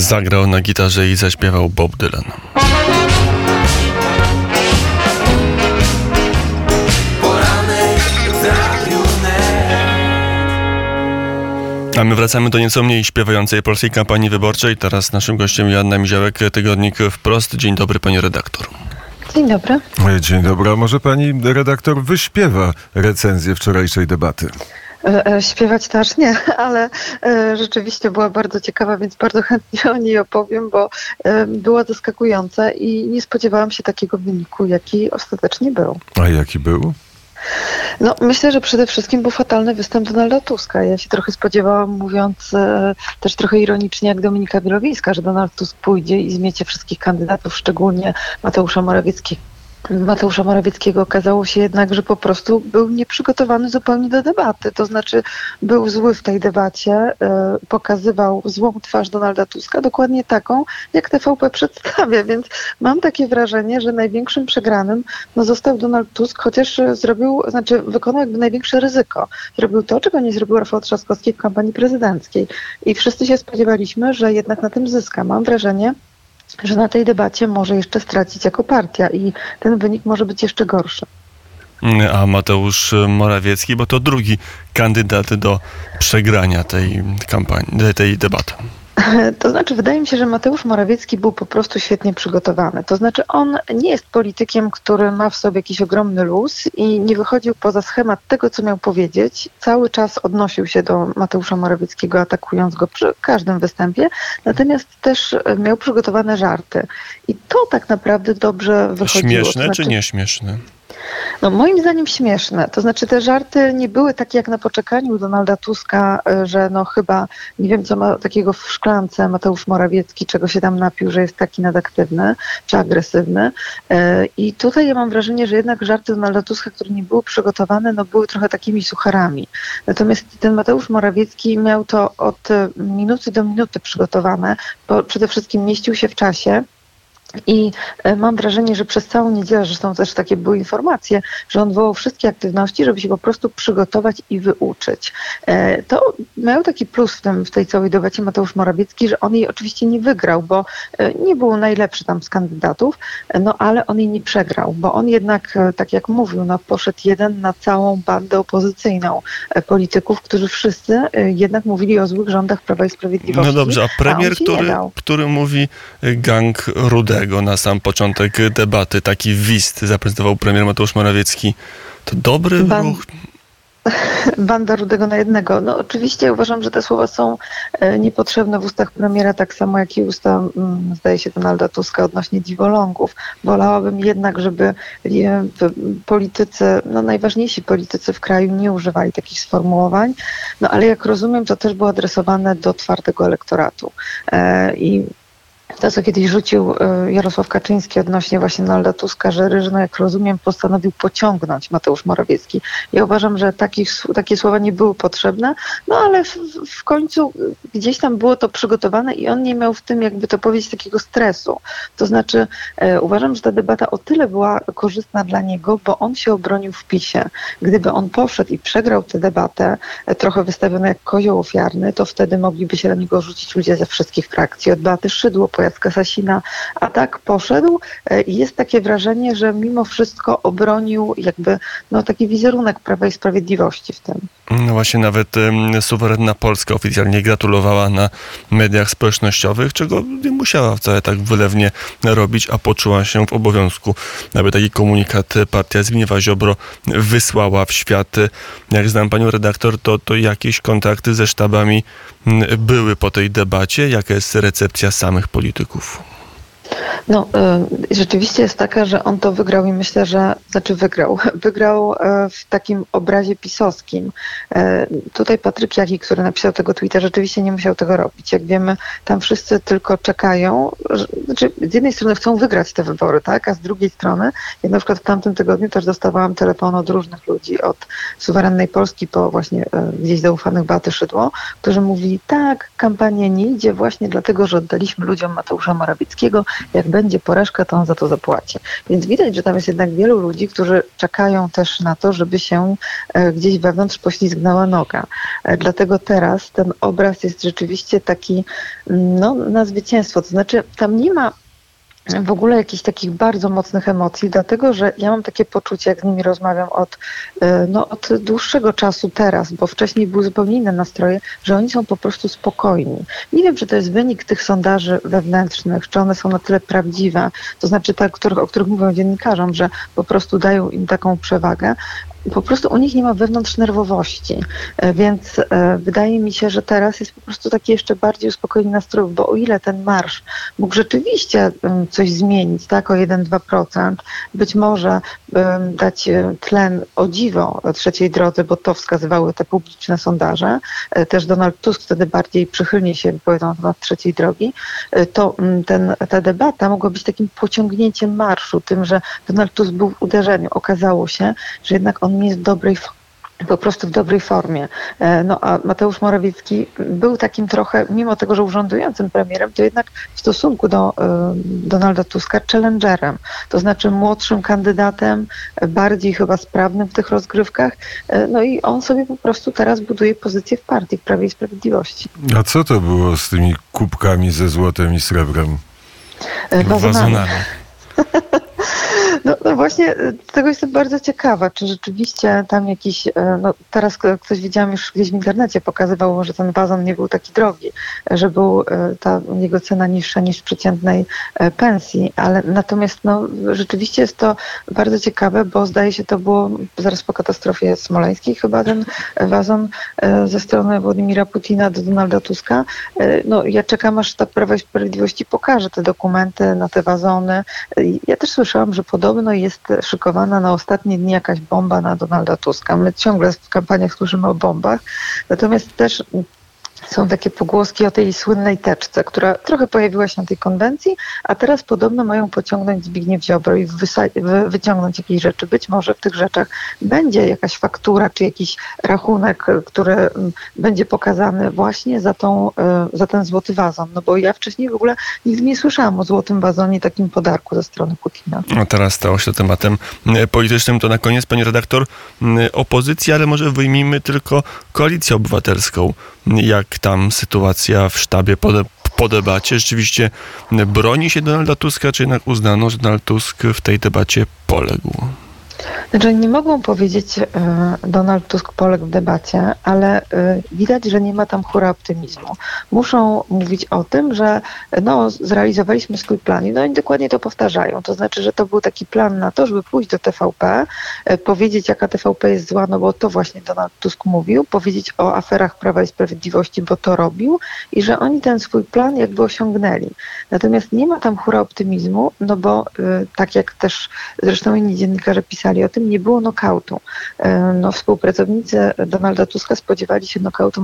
Zagrał na gitarze i zaśpiewał Bob Dylan. A my wracamy do nieco mniej śpiewającej polskiej kampanii wyborczej. Teraz naszym gościem Joanna Miziołek, tygodnik wprost. Dzień dobry, pani redaktor. Dzień dobry. Dzień dobry. A może pani redaktor wyśpiewa recenzję wczorajszej debaty? E, e, śpiewać też nie, ale e, rzeczywiście była bardzo ciekawa, więc bardzo chętnie o niej opowiem, bo była zaskakująca i nie spodziewałam się takiego wyniku, jaki ostatecznie był. A jaki był? No, myślę, że przede wszystkim był fatalny występ Donalda Tuska. Ja się trochę spodziewałam, mówiąc e, też trochę ironicznie, jak Dominika Wielowiejska, że Donald Tusk pójdzie i zmiecie wszystkich kandydatów, szczególnie Mateusza Morawieckiego Mateusza Morawieckiego okazało się jednak, że po prostu był nieprzygotowany zupełnie do debaty. To znaczy był zły w tej debacie, e, pokazywał złą twarz Donalda Tuska, dokładnie taką, jak TVP przedstawia, więc mam takie wrażenie, że największym przegranym no, został Donald Tusk, chociaż zrobił, znaczy wykonał jakby największe ryzyko. Zrobił to, czego nie zrobił Rafał Trzaskowski w kampanii prezydenckiej. I wszyscy się spodziewaliśmy, że jednak na tym zyska. Mam wrażenie, że na tej debacie może jeszcze stracić jako partia i ten wynik może być jeszcze gorszy. A Mateusz Morawiecki, bo to drugi kandydat do przegrania tej kampanii, tej debaty. To znaczy, wydaje mi się, że Mateusz Morawiecki był po prostu świetnie przygotowany. To znaczy, on nie jest politykiem, który ma w sobie jakiś ogromny luz i nie wychodził poza schemat tego, co miał powiedzieć. Cały czas odnosił się do Mateusza Morawieckiego, atakując go przy każdym występie, natomiast też miał przygotowane żarty. I to tak naprawdę dobrze wychodziło. Śmieszne znaczy, czy nieśmieszne? No moim zdaniem śmieszne. To znaczy te żarty nie były takie jak na poczekaniu Donalda Tuska, e, że no chyba nie wiem co ma takiego w szklance Mateusz Morawiecki, czego się tam napił, że jest taki nadaktywny czy agresywny. E, I tutaj ja mam wrażenie, że jednak żarty Donalda Tuska, które nie były przygotowane, no były trochę takimi sucharami. Natomiast ten Mateusz Morawiecki miał to od minuty do minuty przygotowane, bo przede wszystkim mieścił się w czasie. I e, mam wrażenie, że przez całą niedzielę, zresztą też takie były informacje, że on wołał wszystkie aktywności, żeby się po prostu przygotować i wyuczyć. E, to miał taki plus w, tym, w tej całej debacie Mateusz Morawiecki, że on jej oczywiście nie wygrał, bo e, nie był najlepszy tam z kandydatów, no ale on jej nie przegrał, bo on jednak, tak jak mówił, no, poszedł jeden na całą bandę opozycyjną polityków, którzy wszyscy jednak mówili o złych rządach Prawa i Sprawiedliwości. No dobrze, a premier, a który, który mówi gang rude na sam początek debaty. Taki wist zaprezentował premier Mateusz Morawiecki. To dobry ruch? Banda rudego na jednego. No oczywiście uważam, że te słowa są e, niepotrzebne w ustach premiera, tak samo jak i usta, mm, zdaje się, Donalda Tuska odnośnie dziwolągów. Wolałabym jednak, żeby politycy, no najważniejsi politycy w kraju nie używali takich sformułowań, no ale jak rozumiem, to też było adresowane do twardego elektoratu. E, I to, co kiedyś rzucił e, Jarosław Kaczyński odnośnie właśnie Donalda Tuska, że Ryżyno, jak rozumiem, postanowił pociągnąć Mateusz Morawiecki. Ja uważam, że takich, takie słowa nie były potrzebne, no ale w, w końcu gdzieś tam było to przygotowane i on nie miał w tym, jakby to powiedzieć, takiego stresu. To znaczy, e, uważam, że ta debata o tyle była korzystna dla niego, bo on się obronił w PiSie. Gdyby on poszedł i przegrał tę debatę, e, trochę wystawiony jak kozioł ofiarny, to wtedy mogliby się na niego rzucić ludzie ze wszystkich frakcji, od Beaty Szydło po Jacka Sasina, a tak poszedł e, i jest takie wrażenie, że mimo wszystko obronił jakby no, taki wizerunek Prawa i Sprawiedliwości w tym. No właśnie nawet um, suwerenna Polska oficjalnie gratulowała na mediach społecznościowych, czego nie musiała wcale tak wylewnie robić, a poczuła się w obowiązku, aby taki komunikat partia Zbigniewa Ziobro wysłała w świat. Jak znam panią redaktor, to, to jakieś kontakty ze sztabami były po tej debacie? Jaka jest recepcja samych polityków? No, y, rzeczywiście jest taka, że on to wygrał i myślę, że, znaczy wygrał, wygrał e, w takim obrazie pisowskim. E, tutaj Patryk Jaki, który napisał tego tweeta, rzeczywiście nie musiał tego robić. Jak wiemy, tam wszyscy tylko czekają, znaczy z jednej strony chcą wygrać te wybory, tak, a z drugiej strony, ja na przykład w tamtym tygodniu też dostawałam telefon od różnych ludzi, od suwerennej Polski po właśnie e, gdzieś zaufanych Beaty Szydło, którzy mówili, tak, kampania nie idzie właśnie dlatego, że oddaliśmy ludziom Mateusza Morawieckiego, jak będzie porażka, to on za to zapłaci. Więc widać, że tam jest jednak wielu ludzi, którzy czekają też na to, żeby się e, gdzieś wewnątrz poślizgnęła noga. E, Dlatego teraz ten obraz jest rzeczywiście taki no, na zwycięstwo. To znaczy, tam nie ma w ogóle jakichś takich bardzo mocnych emocji, dlatego że ja mam takie poczucie, jak z nimi rozmawiam od, e, no, od dłuższego czasu teraz, bo wcześniej były zupełnie inne nastroje, że oni są po prostu spokojni. Nie wiem, czy to jest wynik tych sondaży wewnętrznych, czy one są na tyle prawdziwe, to znaczy te, których, o których mówią dziennikarzom, że po prostu dają im taką przewagę, po prostu u nich nie ma wewnątrz nerwowości, E, więc e, wydaje mi się, że teraz jest po prostu taki jeszcze bardziej uspokojony nastrój, bo o ile ten marsz mógł rzeczywiście coś zmienić, tak, o 1-2%, być może dać e, tlen o dziwo trzeciej drodze, bo to wskazywały te publiczne sondaże, też Donald Tusk wtedy bardziej przychylnie się wypowiadał na temat trzeciej drogi, to mm, ten, ta debata mogła być takim pociągnięciem marszu, tym, że Donald Tusk był w uderzeniu. Okazało się, że jednak on nie jest w dobrej po prostu w dobrej formie. E, No a Mateusz Morawiecki był takim trochę, mimo tego, że urzędującym premierem, to jednak w stosunku do e, Donalda Tuska challengerem, to znaczy młodszym kandydatem, e, bardziej chyba sprawnym w tych rozgrywkach. No i on sobie po prostu teraz buduje pozycję w partii, w Prawie i Sprawiedliwości. A co to było z tymi kubkami ze złotem i srebrem? E, wazonami. No, no właśnie, y, tego jestem bardzo ciekawa, czy rzeczywiście tam jakiś, e, no teraz ktoś widziałam już gdzieś w internecie, pokazywało, że ten wazon nie był taki drogi, że był e, ta jego cena niższa niż przeciętnej pensji, ale natomiast no rzeczywiście jest to bardzo ciekawe, bo zdaje się to było zaraz po katastrofie smoleńskiej chyba ten wazon ze strony Władimira Putina do Donalda Tuska. No ja czekam aż ta Prawa i Sprawiedliwości pokaże te dokumenty na te wazony, ja też słyszałam, że podobno jest szykowana na ostatnie dni jakaś bomba na Donalda Tuska. My ciągle w kampaniach słyszymy o bombach, natomiast też są takie pogłoski o tej słynnej teczce, która trochę pojawiła się na tej konwencji, a teraz podobno mają pociągnąć Zbigniew Ziobro i wyciągnąć jakieś rzeczy. Być może w tych rzeczach będzie jakaś faktura czy jakiś rachunek, który mm, będzie pokazany właśnie za, tą, y, za ten złoty wazon. No bo ja wcześniej w ogóle nigdy nie słyszałam o złotym wazonie, takim podarku ze strony Putina. No teraz stało się tematem e, politycznym. To na koniec, pani redaktor, opozycja, ale może wyjmijmy tylko koalicję obywatelską. Jak tam sytuacja w sztabie po, po debacie? Rzeczywiście broni się Donalda Tuska, czy jednak uznano, że Donald Tusk w tej debacie poległ? Znaczy nie mogą powiedzieć e, Donald Tusk poległ w debacie, ale e, widać, że nie ma tam hura optymizmu. Muszą mówić o tym, że no, zrealizowaliśmy swój plan i no oni dokładnie to powtarzają. To znaczy, że to był taki plan na to, żeby pójść do TVP, e, powiedzieć jaka TVP jest zła, no bo to właśnie Donald Tusk mówił, powiedzieć o aferach Prawa i Sprawiedliwości, bo to robił i że oni ten swój plan jakby osiągnęli. Natomiast nie ma tam hura optymizmu, no bo tak jak też zresztą inni dziennikarze pisali o tym, nie było nokautu. E, No, współpracownicy Donalda Tuska spodziewali się nokautu